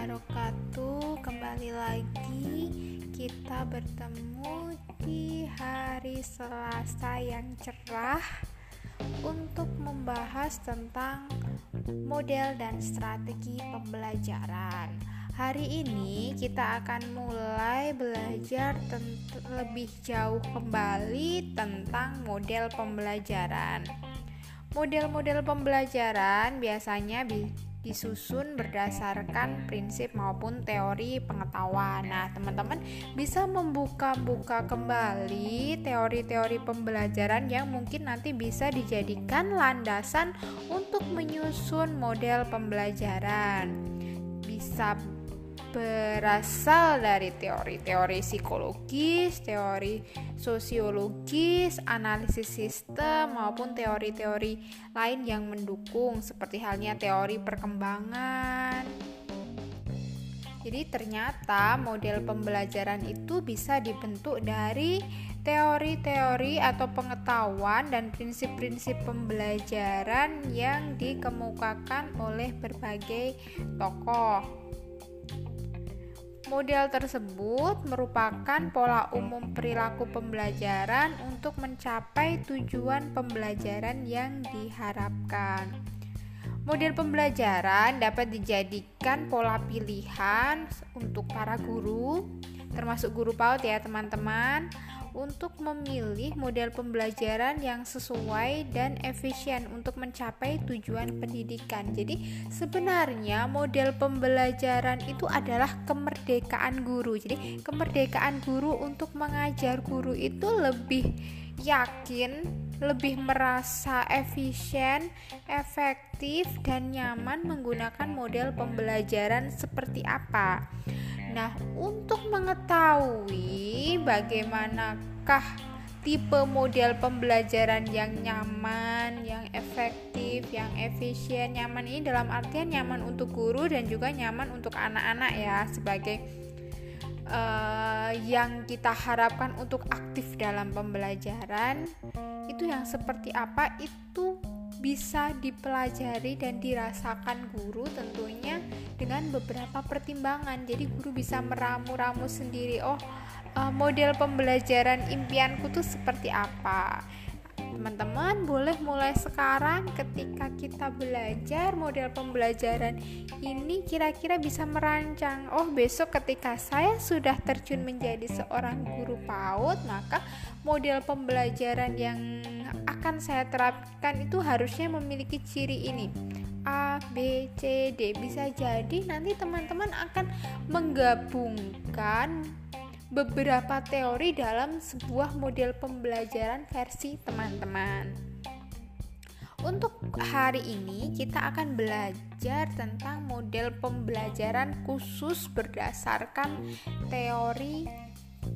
wabarakatuh. Kembali lagi kita bertemu di hari Selasa yang cerah untuk membahas tentang model dan strategi pembelajaran. Hari ini kita akan mulai belajar lebih jauh kembali tentang model pembelajaran. Model-model pembelajaran biasanya disusun berdasarkan prinsip maupun teori pengetahuan. Nah, teman-teman bisa membuka-buka kembali teori-teori pembelajaran yang mungkin nanti bisa dijadikan landasan untuk menyusun model pembelajaran. Bisa berasal dari teori-teori psikologis, teori sosiologis, analisis sistem maupun teori-teori lain yang mendukung seperti halnya teori perkembangan. Jadi ternyata model pembelajaran itu bisa dibentuk dari teori-teori atau pengetahuan dan prinsip-prinsip pembelajaran yang dikemukakan oleh berbagai tokoh. Model tersebut merupakan pola umum perilaku pembelajaran untuk mencapai tujuan pembelajaran yang diharapkan. Model pembelajaran dapat dijadikan pola pilihan untuk para guru, termasuk guru PAUD ya, teman-teman untuk memilih model pembelajaran yang sesuai dan efisien untuk mencapai tujuan pendidikan. Jadi, sebenarnya model pembelajaran itu adalah kemerdekaan guru. Jadi, kemerdekaan guru untuk mengajar guru itu lebih yakin, lebih merasa efisien, efektif, dan nyaman menggunakan model pembelajaran seperti apa. Nah, untuk mengetahui bagaimanakah tipe model pembelajaran yang nyaman, yang efektif, yang efisien, nyaman ini dalam artian nyaman untuk guru dan juga nyaman untuk anak-anak ya sebagai uh, yang kita harapkan untuk aktif dalam pembelajaran itu yang seperti apa? Itu bisa dipelajari dan dirasakan guru tentunya dengan beberapa pertimbangan. Jadi guru bisa meramu-ramu sendiri. Oh, eh, model pembelajaran impianku tuh seperti apa? Teman-teman boleh mulai sekarang ketika kita belajar model pembelajaran ini kira-kira bisa merancang. Oh, besok ketika saya sudah terjun menjadi seorang guru PAUD, maka model pembelajaran yang akan saya terapkan itu harusnya memiliki ciri ini. A, B, C, D bisa jadi nanti teman-teman akan menggabungkan beberapa teori dalam sebuah model pembelajaran versi teman-teman. Untuk hari ini kita akan belajar tentang model pembelajaran khusus berdasarkan teori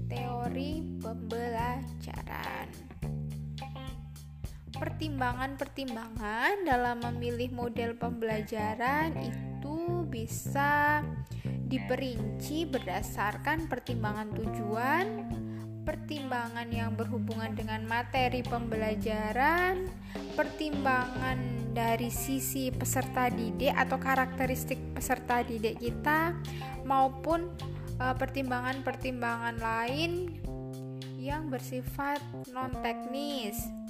teori pembelajaran pertimbangan-pertimbangan dalam memilih model pembelajaran itu bisa diperinci berdasarkan pertimbangan tujuan, pertimbangan yang berhubungan dengan materi pembelajaran, pertimbangan dari sisi peserta didik atau karakteristik peserta didik kita, maupun eh, pertimbangan-pertimbangan lain yang bersifat non-teknis.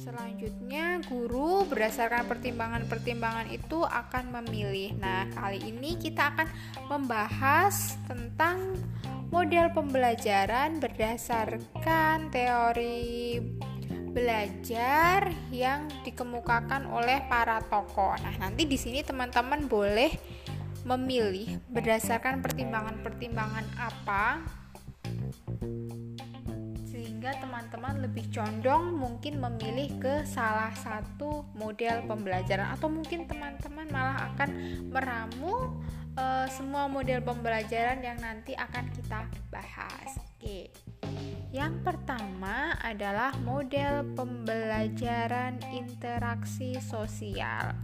Selanjutnya, guru berdasarkan pertimbangan-pertimbangan itu akan memilih. Nah, kali ini kita akan membahas tentang model pembelajaran berdasarkan teori belajar yang dikemukakan oleh para tokoh. Nah, nanti di sini teman-teman boleh memilih berdasarkan pertimbangan-pertimbangan apa sehingga teman-teman lebih condong mungkin memilih ke salah satu model pembelajaran atau mungkin teman-teman malah akan meramu uh, semua model pembelajaran yang nanti akan kita bahas. Oke. Yang pertama adalah model pembelajaran interaksi sosial.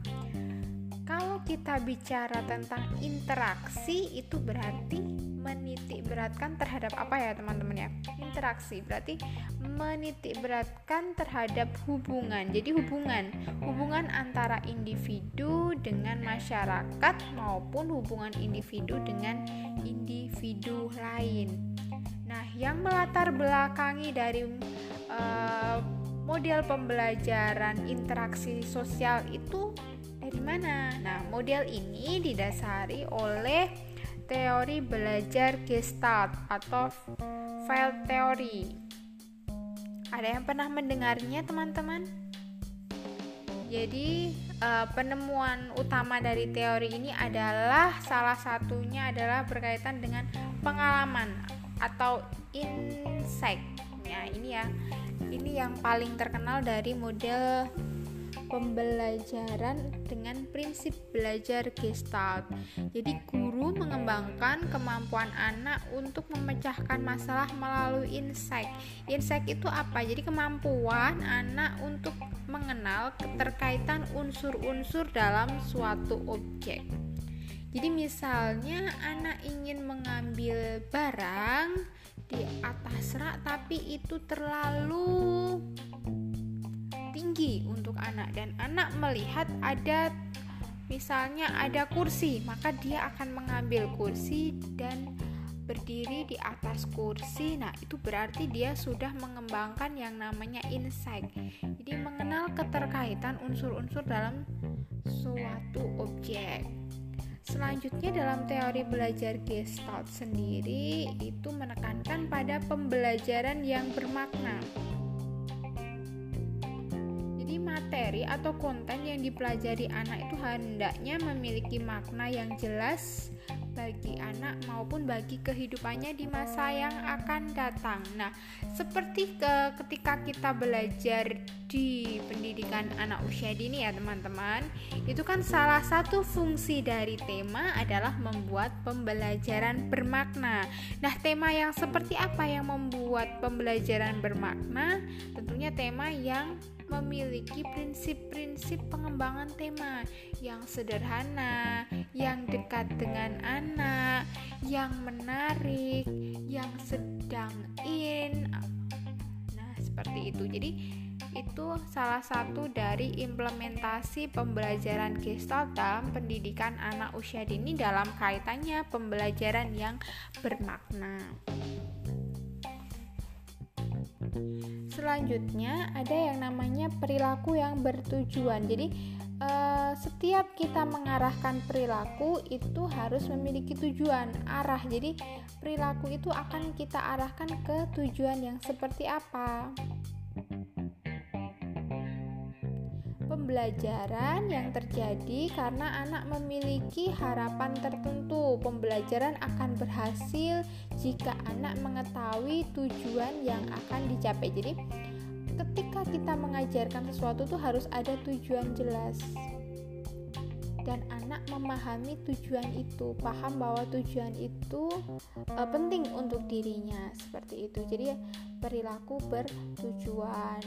Kalau kita bicara tentang interaksi itu berarti menitik beratkan terhadap apa ya teman-teman ya? Interaksi berarti menitik beratkan terhadap hubungan. Jadi hubungan hubungan antara individu dengan masyarakat maupun hubungan individu dengan individu lain. Nah yang melatar belakangi dari uh, model pembelajaran interaksi sosial itu dari mana? Nah, model ini didasari oleh teori belajar Gestalt atau file teori. Ada yang pernah mendengarnya, teman-teman? Jadi, uh, penemuan utama dari teori ini adalah salah satunya adalah berkaitan dengan pengalaman atau insight. Ya, ini ya. Ini yang paling terkenal dari model pembelajaran dengan prinsip belajar Gestalt. Jadi guru mengembangkan kemampuan anak untuk memecahkan masalah melalui insight. Insight itu apa? Jadi kemampuan anak untuk mengenal keterkaitan unsur-unsur dalam suatu objek. Jadi misalnya anak ingin mengambil barang di atas rak tapi itu terlalu tinggi untuk anak dan anak melihat ada misalnya ada kursi, maka dia akan mengambil kursi dan berdiri di atas kursi. Nah, itu berarti dia sudah mengembangkan yang namanya insight. Jadi mengenal keterkaitan unsur-unsur dalam suatu objek. Selanjutnya dalam teori belajar Gestalt sendiri itu menekankan pada pembelajaran yang bermakna materi atau konten yang dipelajari anak itu hendaknya memiliki makna yang jelas bagi anak maupun bagi kehidupannya di masa yang akan datang. Nah, seperti ke, ketika kita belajar di pendidikan anak usia dini ya, teman-teman, itu kan salah satu fungsi dari tema adalah membuat pembelajaran bermakna. Nah, tema yang seperti apa yang membuat pembelajaran bermakna? Tentunya tema yang memiliki prinsip-prinsip pengembangan tema yang sederhana, yang dekat dengan anak, yang menarik, yang sedang in. Nah, seperti itu. Jadi, itu salah satu dari implementasi pembelajaran Gestalt dalam pendidikan anak usia dini dalam kaitannya pembelajaran yang bermakna. Selanjutnya ada yang namanya perilaku yang bertujuan. Jadi uh, setiap kita mengarahkan perilaku itu harus memiliki tujuan arah. Jadi perilaku itu akan kita arahkan ke tujuan yang seperti apa. pembelajaran yang terjadi karena anak memiliki harapan tertentu. Pembelajaran akan berhasil jika anak mengetahui tujuan yang akan dicapai. Jadi, ketika kita mengajarkan sesuatu tuh harus ada tujuan jelas. Dan anak memahami tujuan itu, paham bahwa tujuan itu e, penting untuk dirinya, seperti itu. Jadi, perilaku bertujuan.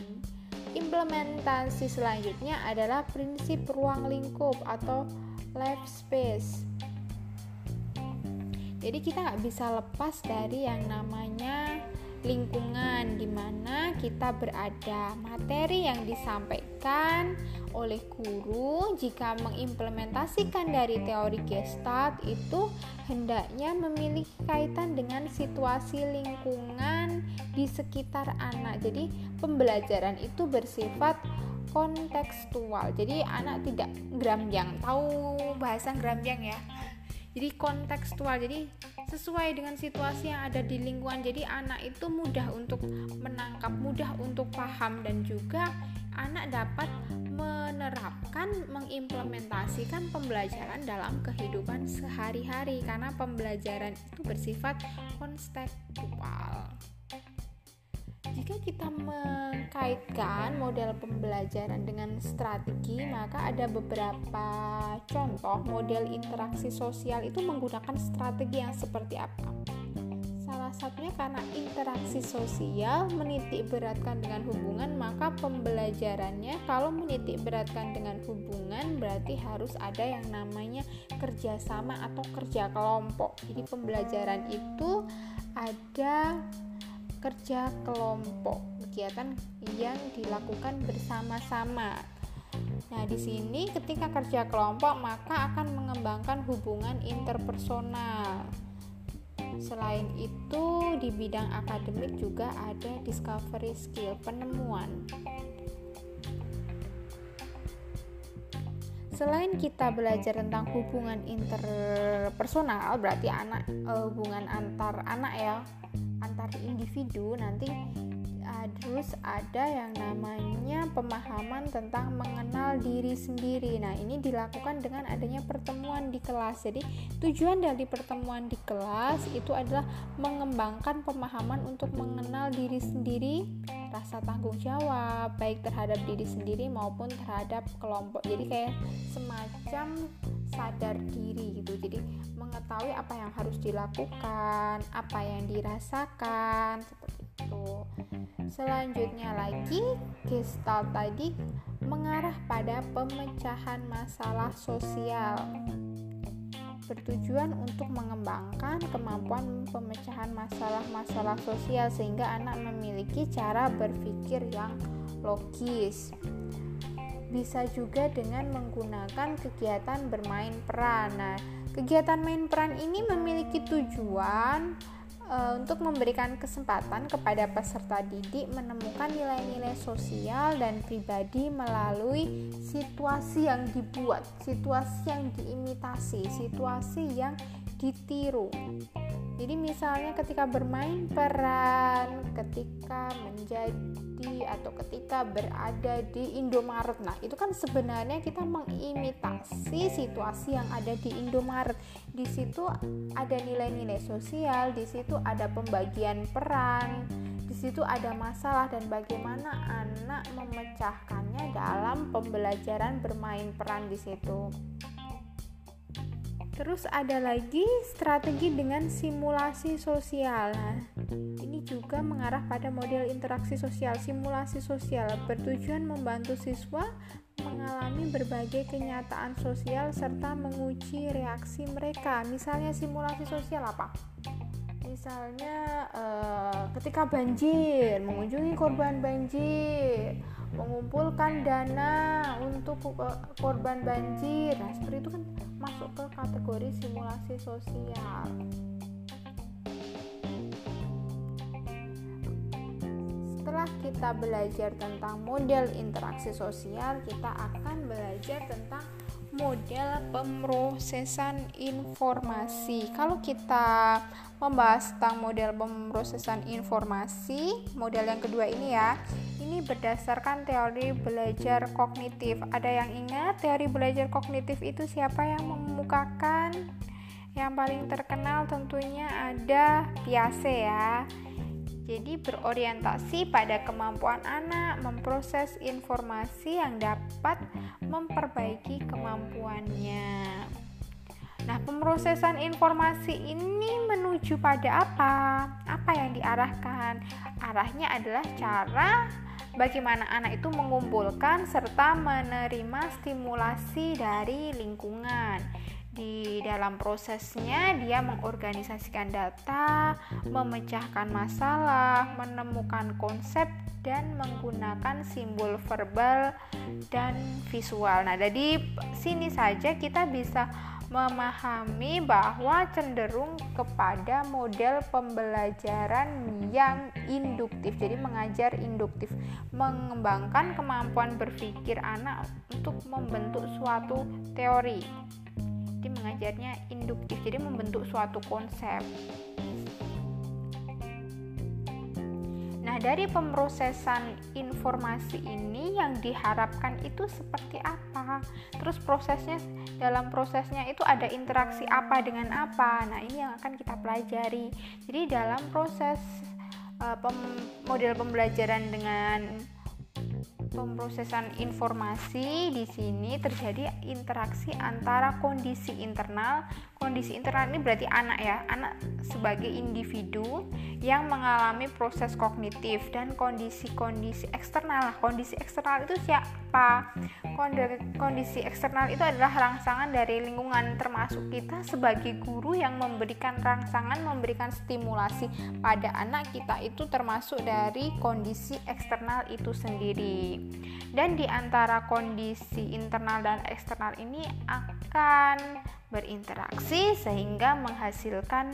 Implementasi selanjutnya adalah prinsip ruang lingkup atau life space. Jadi kita nggak bisa lepas dari yang namanya lingkungan di mana kita berada. Materi yang disampaikan oleh guru jika mengimplementasikan dari teori Gestalt itu hendaknya memiliki kaitan dengan situasi lingkungan di sekitar anak. Jadi pembelajaran itu bersifat kontekstual. Jadi anak tidak grambyang. Tahu bahasa grambyang ya? Jadi kontekstual. Jadi sesuai dengan situasi yang ada di lingkungan. Jadi anak itu mudah untuk menangkap, mudah untuk paham dan juga anak dapat menerapkan, mengimplementasikan pembelajaran dalam kehidupan sehari-hari karena pembelajaran itu bersifat kontekstual. Jika kita mengkaitkan model pembelajaran dengan strategi, maka ada beberapa contoh model interaksi sosial itu menggunakan strategi yang seperti apa. Salah satunya karena interaksi sosial menitik beratkan dengan hubungan, maka pembelajarannya kalau menitik beratkan dengan hubungan berarti harus ada yang namanya kerjasama atau kerja kelompok. Jadi pembelajaran itu ada kerja kelompok, kegiatan yang dilakukan bersama-sama. Nah, di sini ketika kerja kelompok maka akan mengembangkan hubungan interpersonal. Selain itu, di bidang akademik juga ada discovery skill, penemuan. Selain kita belajar tentang hubungan interpersonal, berarti anak uh, hubungan antar anak ya, antar individu nanti terus ada yang namanya pemahaman tentang mengenal diri sendiri. Nah, ini dilakukan dengan adanya pertemuan di kelas. Jadi, tujuan dari pertemuan di kelas itu adalah mengembangkan pemahaman untuk mengenal diri sendiri, rasa tanggung jawab baik terhadap diri sendiri maupun terhadap kelompok. Jadi kayak semacam sadar diri gitu. Jadi mengetahui apa yang harus dilakukan, apa yang dirasakan seperti itu. Selanjutnya lagi, gestalt tadi mengarah pada pemecahan masalah sosial bertujuan untuk mengembangkan kemampuan pemecahan masalah-masalah sosial sehingga anak memiliki cara berpikir yang logis. Bisa juga dengan menggunakan kegiatan bermain peran. Nah, kegiatan main peran ini memiliki tujuan uh, untuk memberikan kesempatan kepada peserta didik menemukan nilai-nilai sosial dan pribadi melalui situasi yang dibuat, situasi yang diimitasi, situasi yang ditiru. Jadi misalnya ketika bermain peran, ketika menjadi atau ketika berada di Indomaret. Nah, itu kan sebenarnya kita mengimitasi situasi yang ada di Indomaret. Di situ ada nilai-nilai sosial, di situ ada pembagian peran, di situ ada masalah dan bagaimana anak memecahkannya dalam pembelajaran bermain peran di situ. Terus ada lagi strategi dengan simulasi sosial. Ini juga mengarah pada model interaksi sosial. Simulasi sosial bertujuan membantu siswa mengalami berbagai kenyataan sosial serta menguji reaksi mereka. Misalnya simulasi sosial apa? Misalnya eh, ketika banjir, mengunjungi korban banjir, mengumpulkan dana untuk korban banjir. Nah, seperti itu kan masuk ke kategori simulasi sosial. Setelah kita belajar tentang model interaksi sosial, kita akan belajar tentang model pemrosesan informasi. Kalau kita membahas tentang model pemrosesan informasi, model yang kedua ini ya, ini berdasarkan teori belajar kognitif. Ada yang ingat teori belajar kognitif itu siapa yang memukakan? Yang paling terkenal tentunya ada Piaget ya. Jadi berorientasi pada kemampuan anak memproses informasi yang dapat memperbaiki kemampuannya. Nah, pemrosesan informasi ini menuju pada apa? Apa yang diarahkan? Arahnya adalah cara bagaimana anak itu mengumpulkan serta menerima stimulasi dari lingkungan. Di dalam prosesnya, dia mengorganisasikan data, memecahkan masalah, menemukan konsep, dan menggunakan simbol verbal dan visual. Nah, dari sini saja kita bisa memahami bahwa cenderung kepada model pembelajaran yang induktif. Jadi mengajar induktif, mengembangkan kemampuan berpikir anak untuk membentuk suatu teori. Mengajarnya induktif, jadi membentuk suatu konsep. Nah, dari pemrosesan informasi ini yang diharapkan itu seperti apa? Terus prosesnya dalam prosesnya itu ada interaksi apa dengan apa? Nah, ini yang akan kita pelajari. Jadi dalam proses uh, pem model pembelajaran dengan pemrosesan informasi di sini terjadi interaksi antara kondisi internal, kondisi internal ini berarti anak ya anak sebagai individu yang mengalami proses kognitif dan kondisi-kondisi eksternal. Kondisi eksternal itu siapa? Kondisi eksternal itu adalah rangsangan dari lingkungan termasuk kita sebagai guru yang memberikan rangsangan memberikan stimulasi pada anak kita itu termasuk dari kondisi eksternal itu sendiri. Dan di antara kondisi internal dan eksternal ini akan berinteraksi sehingga menghasilkan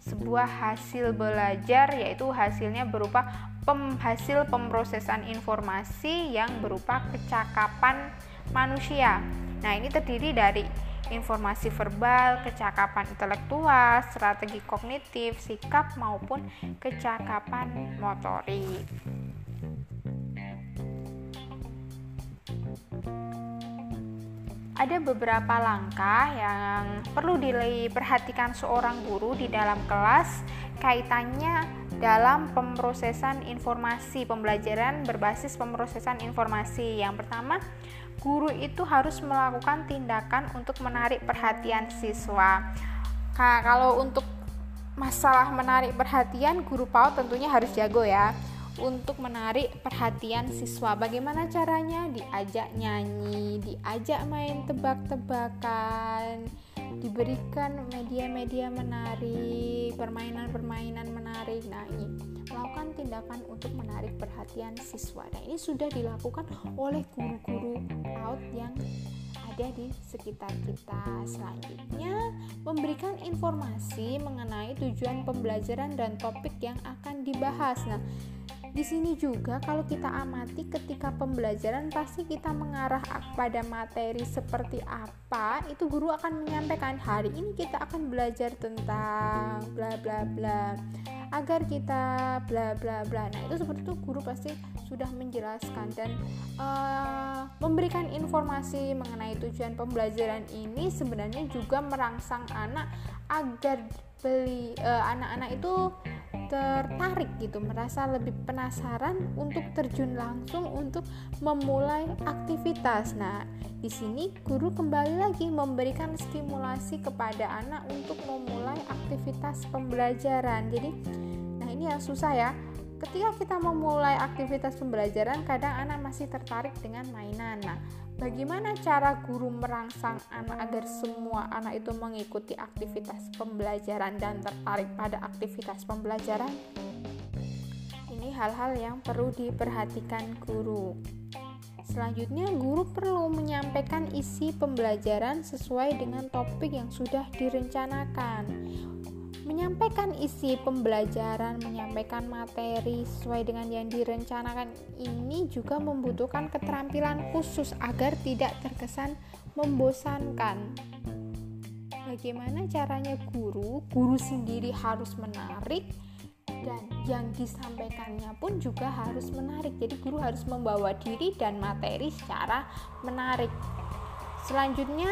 sebuah hasil belajar yaitu hasilnya berupa penghasil pemrosesan informasi yang berupa kecakapan manusia. Nah, ini terdiri dari informasi verbal, kecakapan intelektual, strategi kognitif, sikap maupun kecakapan motorik. Ada beberapa langkah yang perlu diperhatikan seorang guru di dalam kelas kaitannya dalam pemrosesan informasi pembelajaran berbasis pemrosesan informasi. Yang pertama, guru itu harus melakukan tindakan untuk menarik perhatian siswa. Nah, kalau untuk masalah menarik perhatian, guru PAUD tentunya harus jago ya untuk menarik perhatian siswa. Bagaimana caranya? Diajak nyanyi, diajak main tebak-tebakan, diberikan media-media menarik, permainan-permainan menarik. Nah, ini melakukan tindakan untuk menarik perhatian siswa. Nah, ini sudah dilakukan oleh guru-guru out yang ada di sekitar kita. Selanjutnya, memberikan informasi mengenai tujuan pembelajaran dan topik yang akan dibahas. Nah, di sini juga kalau kita amati ketika pembelajaran pasti kita mengarah pada materi seperti apa, itu guru akan menyampaikan hari ini kita akan belajar tentang bla bla bla agar kita bla bla bla. Nah, itu seperti itu guru pasti sudah menjelaskan dan uh, memberikan informasi mengenai tujuan pembelajaran ini sebenarnya juga merangsang anak agar beli uh, anak-anak itu tertarik gitu, merasa lebih penasaran untuk terjun langsung untuk memulai aktivitas. Nah, di sini guru kembali lagi memberikan stimulasi kepada anak untuk memulai aktivitas pembelajaran. Jadi, nah ini yang susah ya. Ketika kita memulai aktivitas pembelajaran, kadang anak masih tertarik dengan mainan. Nah, Bagaimana cara guru merangsang anak agar semua anak itu mengikuti aktivitas pembelajaran dan tertarik pada aktivitas pembelajaran? Ini hal-hal yang perlu diperhatikan guru. Selanjutnya, guru perlu menyampaikan isi pembelajaran sesuai dengan topik yang sudah direncanakan menyampaikan isi pembelajaran, menyampaikan materi sesuai dengan yang direncanakan ini juga membutuhkan keterampilan khusus agar tidak terkesan membosankan. Bagaimana caranya guru? Guru sendiri harus menarik dan yang disampaikannya pun juga harus menarik. Jadi guru harus membawa diri dan materi secara menarik. Selanjutnya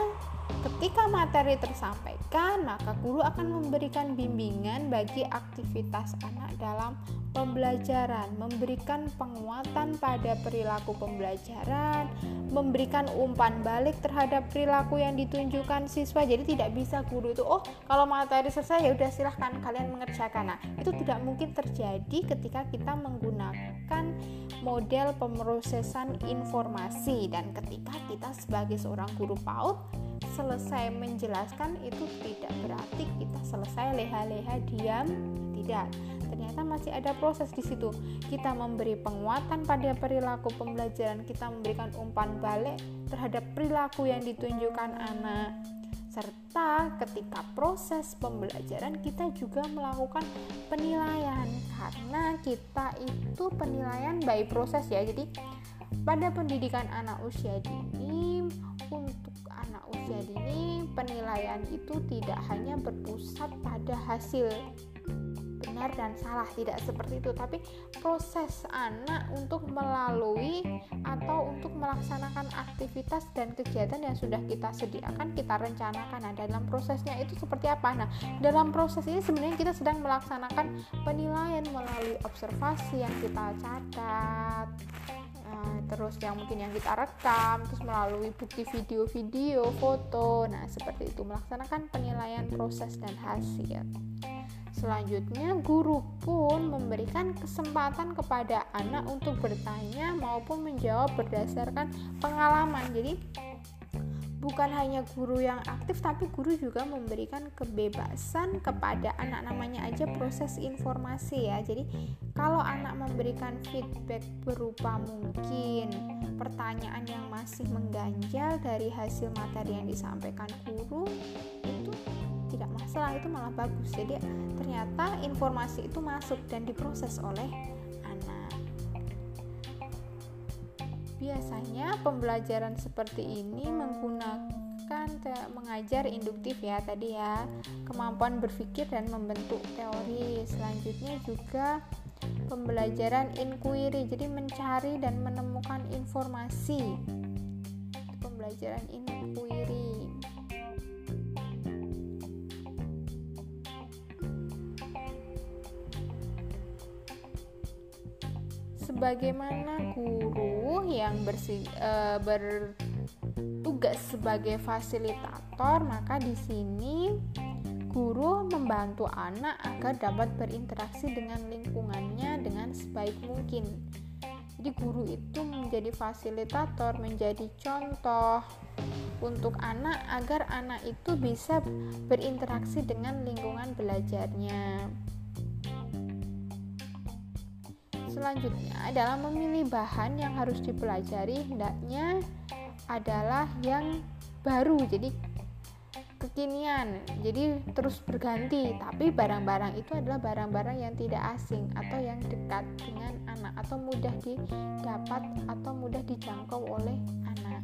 Ketika materi tersampaikan, maka guru akan memberikan bimbingan bagi aktivitas anak dalam pembelajaran, memberikan penguatan pada perilaku pembelajaran, memberikan umpan balik terhadap perilaku yang ditunjukkan siswa. Jadi tidak bisa guru itu, oh kalau materi selesai ya udah silahkan kalian mengerjakan. Nah itu tidak mungkin terjadi ketika kita menggunakan model pemrosesan informasi dan ketika kita sebagai seorang guru PAUD selesai menjelaskan itu tidak berarti kita selesai leha-leha diam. Tidak. Ternyata masih ada proses di situ. Kita memberi penguatan pada perilaku pembelajaran kita memberikan umpan balik terhadap perilaku yang ditunjukkan anak. Serta ketika proses pembelajaran kita juga melakukan penilaian. Karena kita itu penilaian by proses ya. Jadi pada pendidikan anak usia dini anak usia dini penilaian itu tidak hanya berpusat pada hasil benar dan salah tidak seperti itu tapi proses anak untuk melalui atau untuk melaksanakan aktivitas dan kegiatan yang sudah kita sediakan kita rencanakan. Nah dalam prosesnya itu seperti apa? Nah dalam proses ini sebenarnya kita sedang melaksanakan penilaian melalui observasi yang kita catat uh, terus yang mungkin yang kita rekam terus melalui bukti video-video foto nah seperti itu melaksanakan penilaian proses dan hasil Selanjutnya, guru pun memberikan kesempatan kepada anak untuk bertanya maupun menjawab berdasarkan pengalaman. Jadi, bukan hanya guru yang aktif tapi guru juga memberikan kebebasan kepada anak. Namanya aja proses informasi ya. Jadi kalau anak memberikan feedback berupa mungkin pertanyaan yang masih mengganjal dari hasil materi yang disampaikan guru itu tidak masalah itu malah bagus. Jadi ternyata informasi itu masuk dan diproses oleh Biasanya pembelajaran seperti ini menggunakan mengajar induktif ya tadi ya, kemampuan berpikir dan membentuk teori. Selanjutnya juga pembelajaran inquiry, jadi mencari dan menemukan informasi. Pembelajaran inquiry. Sebagaimana guru yang bersi, e, bertugas sebagai fasilitator, maka di sini guru membantu anak agar dapat berinteraksi dengan lingkungannya dengan sebaik mungkin. Jadi guru itu menjadi fasilitator, menjadi contoh untuk anak agar anak itu bisa berinteraksi dengan lingkungan belajarnya. Selanjutnya, dalam memilih bahan yang harus dipelajari, hendaknya adalah yang baru, jadi kekinian, jadi terus berganti. Tapi barang-barang itu adalah barang-barang yang tidak asing atau yang dekat dengan anak atau mudah didapat atau mudah dijangkau oleh anak.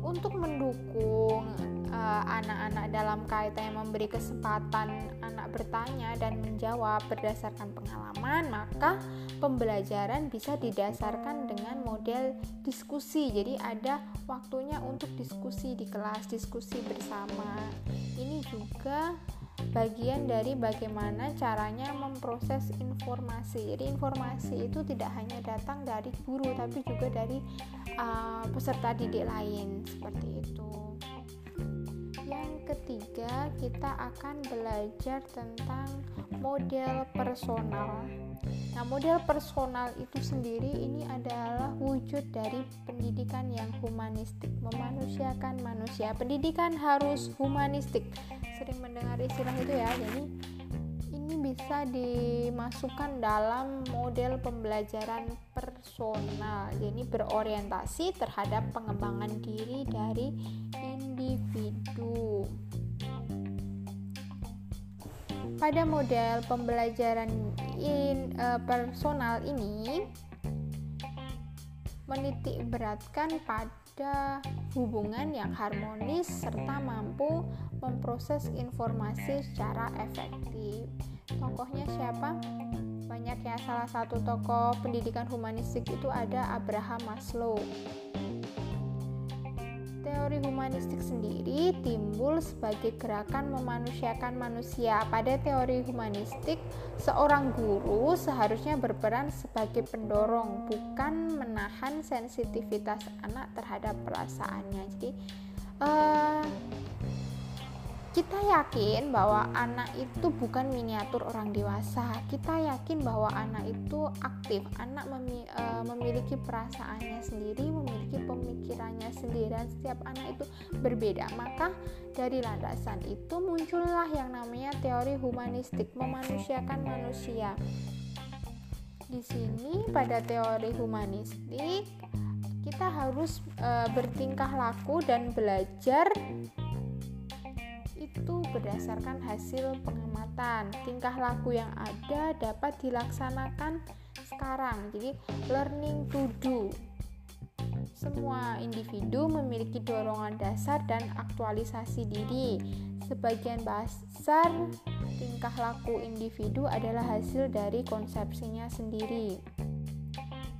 Untuk mendukung eh, anak-anak uh, dalam kaitan yang memberi kesempatan bertanya dan menjawab berdasarkan pengalaman, maka pembelajaran bisa didasarkan dengan model diskusi. Jadi ada waktunya untuk diskusi di kelas, diskusi bersama. Ini juga bagian dari bagaimana caranya memproses informasi. Jadi informasi itu tidak hanya datang dari guru tapi juga dari uh, peserta didik lain seperti itu ketiga, kita akan belajar tentang model personal. Nah, model personal itu sendiri ini adalah wujud dari pendidikan yang humanistik, memanusiakan manusia. Pendidikan harus humanistik. Sering mendengar istilah itu ya. Jadi ini bisa dimasukkan dalam model pembelajaran personal. Jadi berorientasi terhadap pengembangan diri dari individu. Pada model pembelajaran in, uh, personal ini menitik beratkan pada hubungan yang harmonis serta mampu memproses informasi secara efektif. Tokohnya siapa? Banyak ya, salah satu tokoh pendidikan humanistik itu ada Abraham Maslow teori humanistik sendiri timbul sebagai gerakan memanusiakan manusia. Pada teori humanistik, seorang guru seharusnya berperan sebagai pendorong, bukan menahan sensitivitas anak terhadap perasaannya. Jadi, uh, kita yakin bahwa anak itu bukan miniatur orang dewasa. Kita yakin bahwa anak itu aktif, anak memi e, memiliki perasaannya sendiri, memiliki pemikirannya sendiri, dan setiap anak itu berbeda. Maka dari landasan itu muncullah yang namanya teori humanistik, memanusiakan manusia. Di sini pada teori humanistik kita harus e, bertingkah laku dan belajar itu berdasarkan hasil pengamatan. Tingkah laku yang ada dapat dilaksanakan sekarang. Jadi, learning to do. Semua individu memiliki dorongan dasar dan aktualisasi diri. Sebagian besar tingkah laku individu adalah hasil dari konsepsinya sendiri.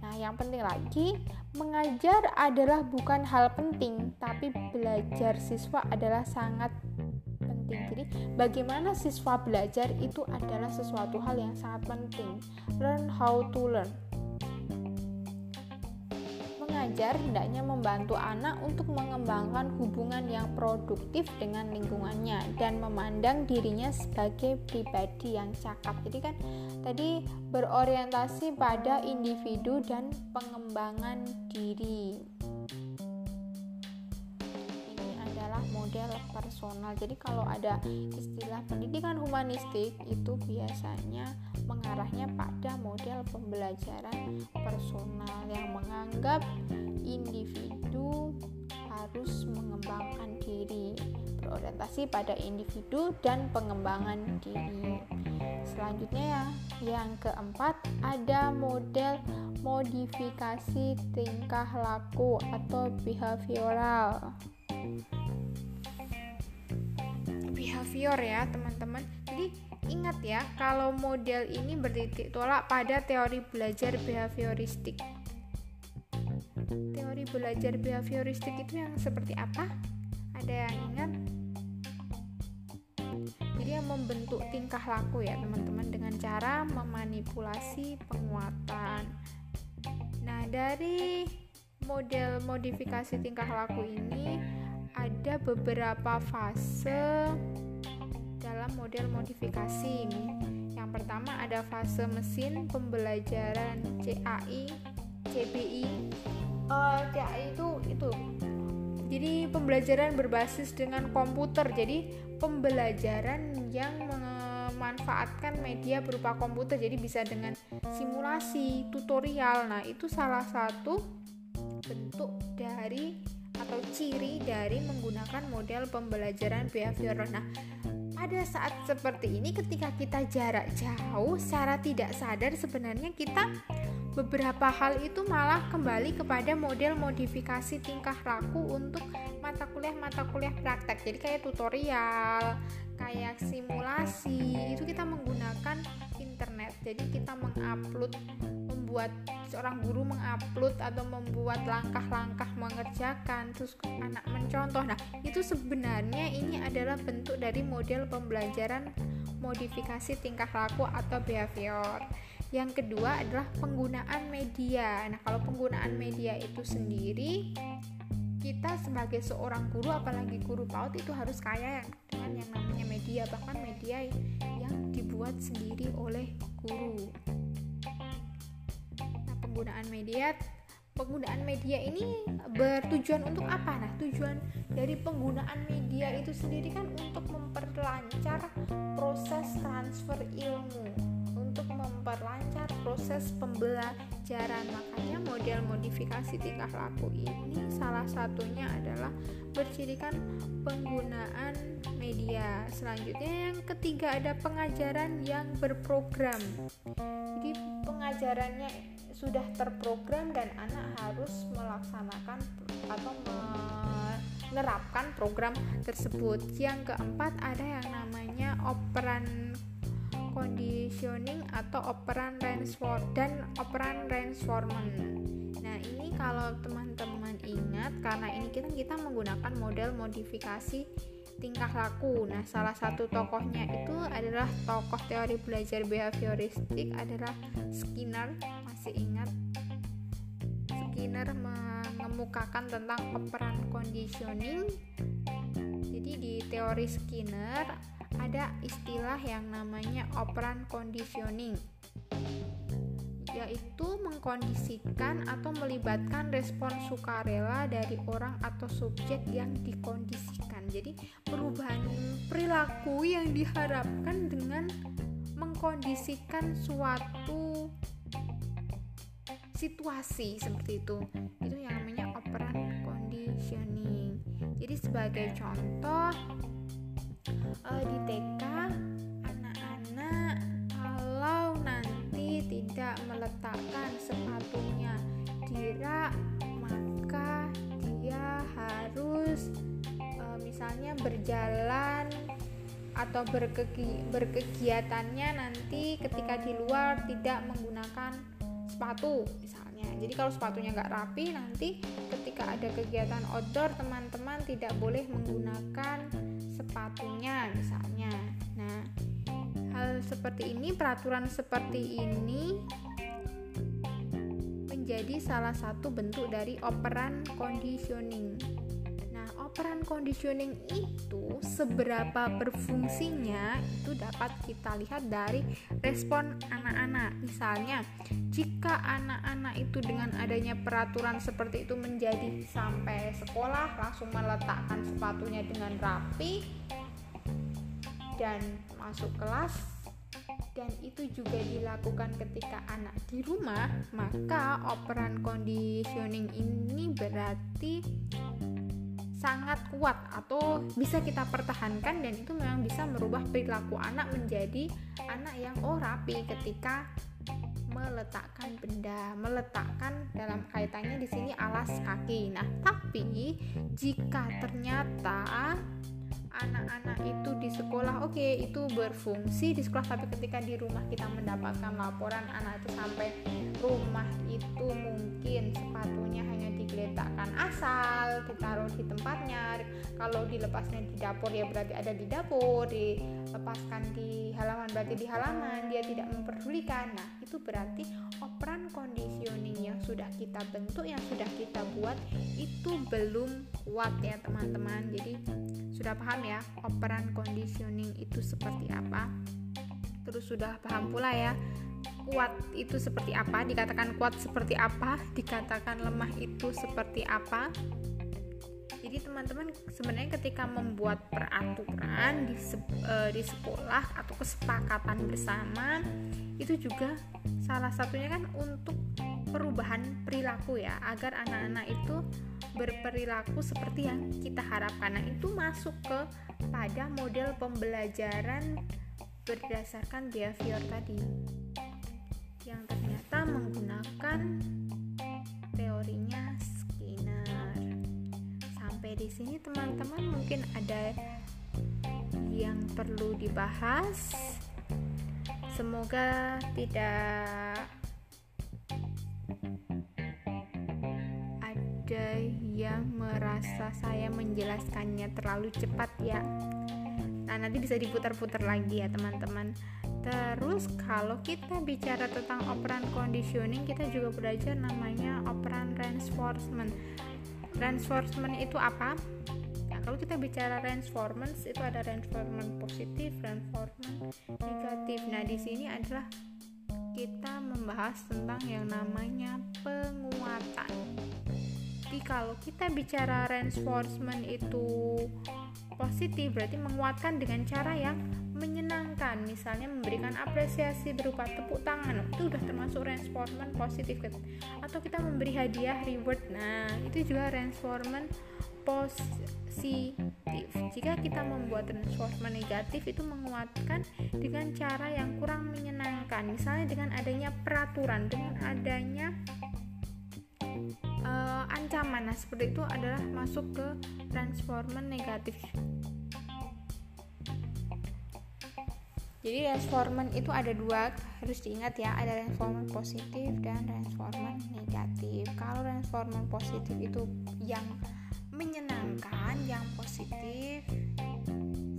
Nah, yang penting lagi, mengajar adalah bukan hal penting, tapi belajar siswa adalah sangat. Jadi bagaimana siswa belajar itu adalah sesuatu hal yang sangat penting. Learn how to learn mengajar hendaknya membantu anak untuk mengembangkan hubungan yang produktif dengan lingkungannya dan memandang dirinya sebagai pribadi yang cakap. Jadi kan tadi berorientasi pada individu dan pengembangan diri. Model personal. Jadi kalau ada istilah pendidikan humanistik itu biasanya mengarahnya pada model pembelajaran personal yang menganggap individu harus mengembangkan diri, berorientasi pada individu dan pengembangan diri. Selanjutnya ya, yang keempat ada model modifikasi tingkah laku atau behavioral. Behavior ya, teman-teman. Jadi Ingat ya, kalau model ini bertitik tolak pada teori belajar behavioristik. Teori belajar behavioristik itu yang seperti apa? Ada yang ingat? Jadi yang membentuk tingkah laku ya teman-teman dengan cara memanipulasi penguatan. Nah, dari model modifikasi tingkah laku ini ada beberapa fase dalam model modifikasi. Yang pertama ada fase mesin pembelajaran CAI, CBI. Uh, eh, CAI itu itu jadi pembelajaran berbasis dengan komputer. Jadi pembelajaran yang memanfaatkan media berupa komputer. Jadi bisa dengan simulasi, tutorial. Nah, itu salah satu bentuk dari atau ciri dari menggunakan model pembelajaran behavioral. Nah, pada saat seperti ini ketika kita jarak jauh secara tidak sadar sebenarnya kita beberapa hal itu malah kembali kepada model modifikasi tingkah laku untuk mata kuliah-mata kuliah praktek. Jadi kayak tutorial kayak simulasi itu kita menggunakan internet. Jadi kita mengupload membuat seorang guru mengupload atau membuat langkah-langkah mengerjakan terus anak mencontoh. Nah itu sebenarnya ini adalah bentuk dari model pembelajaran modifikasi tingkah laku atau behavior. Yang kedua adalah penggunaan media. Nah kalau penggunaan media itu sendiri kita sebagai seorang guru apalagi guru PAUD itu harus kaya dengan yang namanya media. Bahkan media yang dibuat sendiri oleh guru penggunaan media penggunaan media ini bertujuan untuk apa? Nah, tujuan dari penggunaan media itu sendiri kan untuk memperlancar proses transfer ilmu, untuk memperlancar proses pembelajaran. Makanya model modifikasi tingkah laku ini salah satunya adalah bercirikan penggunaan media. Selanjutnya yang ketiga ada pengajaran yang berprogram. Jadi pengajarannya sudah terprogram dan anak harus melaksanakan atau menerapkan program tersebut. Yang keempat ada yang namanya operan conditioning atau operan reinforcement dan operan reinforcement. Nah, ini kalau teman-teman ingat karena ini kita kita menggunakan model modifikasi tingkah laku. Nah, salah satu tokohnya itu adalah tokoh teori belajar behavioristik adalah Skinner. Masih ingat? Skinner mengemukakan tentang operan conditioning. Jadi di teori Skinner ada istilah yang namanya operan conditioning yaitu mengkondisikan atau melibatkan respon sukarela dari orang atau subjek yang dikondisikan. Jadi, perubahan perilaku yang diharapkan dengan mengkondisikan suatu situasi seperti itu. Itu yang namanya operan conditioning. Jadi sebagai contoh uh, di TK anak-anak tidak meletakkan sepatunya di rak maka dia harus e, misalnya berjalan atau berkegi, berkegiatannya nanti ketika di luar tidak menggunakan sepatu misalnya jadi kalau sepatunya nggak rapi nanti ketika ada kegiatan outdoor teman-teman tidak boleh menggunakan sepatunya misalnya. Nah, hal seperti ini, peraturan seperti ini menjadi salah satu bentuk dari operan conditioning operan conditioning itu seberapa berfungsinya itu dapat kita lihat dari respon anak-anak. Misalnya, jika anak-anak itu dengan adanya peraturan seperti itu menjadi sampai sekolah langsung meletakkan sepatunya dengan rapi dan masuk kelas dan itu juga dilakukan ketika anak di rumah, maka operan conditioning ini berarti sangat kuat atau bisa kita pertahankan dan itu memang bisa merubah perilaku anak menjadi anak yang oh rapi ketika meletakkan benda, meletakkan dalam kaitannya di sini alas kaki. Nah, tapi jika ternyata anak-anak itu di sekolah oke okay, itu berfungsi di sekolah tapi ketika di rumah kita mendapatkan laporan anak itu sampai rumah itu mungkin sepatunya hanya diletakkan asal ditaruh di tempatnya. Kalau dilepasnya di dapur ya berarti ada di dapur dilepaskan di halaman berarti di halaman dia tidak memperdulikan. Nah itu berarti operan conditioning yang sudah kita bentuk yang sudah kita buat itu belum kuat ya teman-teman. Jadi sudah paham ya operan conditioning itu seperti apa? Terus sudah paham pula ya kuat itu seperti apa, dikatakan kuat seperti apa, dikatakan lemah itu seperti apa. Jadi teman-teman sebenarnya ketika membuat peraturan di e, di sekolah atau kesepakatan bersama itu juga salah satunya kan untuk perubahan perilaku ya agar anak-anak itu berperilaku seperti yang kita harapkan. Nah, itu masuk ke pada model pembelajaran berdasarkan behavior tadi di sini teman-teman mungkin ada yang perlu dibahas. Semoga tidak ada yang merasa saya menjelaskannya terlalu cepat ya. Nah, nanti bisa diputar-putar lagi ya, teman-teman. Terus kalau kita bicara tentang operan conditioning, kita juga belajar namanya operan reinforcement. Reinforcement itu apa? Ya, kalau kita bicara reinforcement itu ada reinforcement positif, reinforcement negatif. Nah, di sini adalah kita membahas tentang yang namanya penguatan. Jadi kalau kita bicara reinforcement itu positif berarti menguatkan dengan cara yang menyenangkan. Misalnya memberikan apresiasi berupa tepuk tangan. Itu udah termasuk reinforcement positif atau kita memberi hadiah reward. Nah itu juga reinforcement positif. Jika kita membuat reinforcement negatif itu menguatkan dengan cara yang kurang menyenangkan. Misalnya dengan adanya peraturan dengan adanya uh, ancaman nah seperti itu adalah masuk ke reinforcement negatif Jadi reinforcement itu ada dua harus diingat ya ada reinforcement positif dan reinforcement negatif. Kalau reinforcement positif itu yang menyenangkan, yang positif.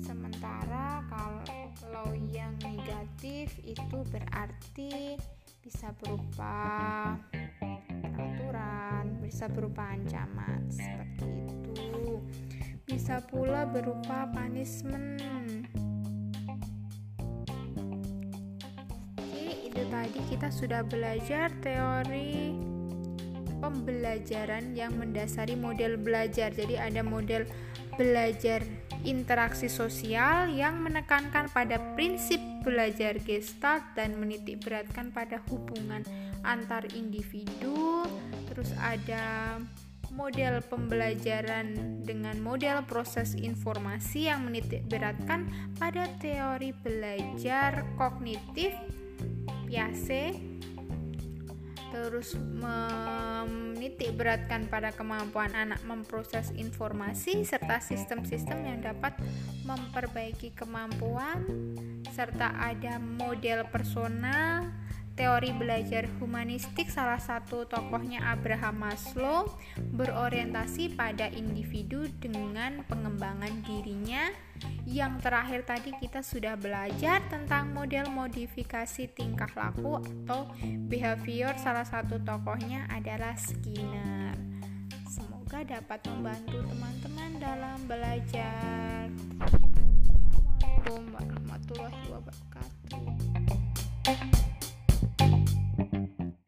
Sementara kalau yang negatif itu berarti bisa berupa peraturan, bisa berupa ancaman seperti itu. Bisa pula berupa punishment tadi kita sudah belajar teori pembelajaran yang mendasari model belajar. Jadi ada model belajar interaksi sosial yang menekankan pada prinsip belajar gestalt dan menitik beratkan pada hubungan antar individu. Terus ada model pembelajaran dengan model proses informasi yang menitik beratkan pada teori belajar kognitif Piase terus menitik beratkan pada kemampuan anak memproses informasi serta sistem-sistem yang dapat memperbaiki kemampuan serta ada model personal teori belajar humanistik salah satu tokohnya Abraham Maslow berorientasi pada individu dengan pengembangan dirinya. Yang terakhir tadi kita sudah belajar tentang model modifikasi tingkah laku atau behavior salah satu tokohnya adalah Skinner. Semoga dapat membantu teman-teman dalam belajar. Assalamualaikum warahmatullahi wabarakatuh.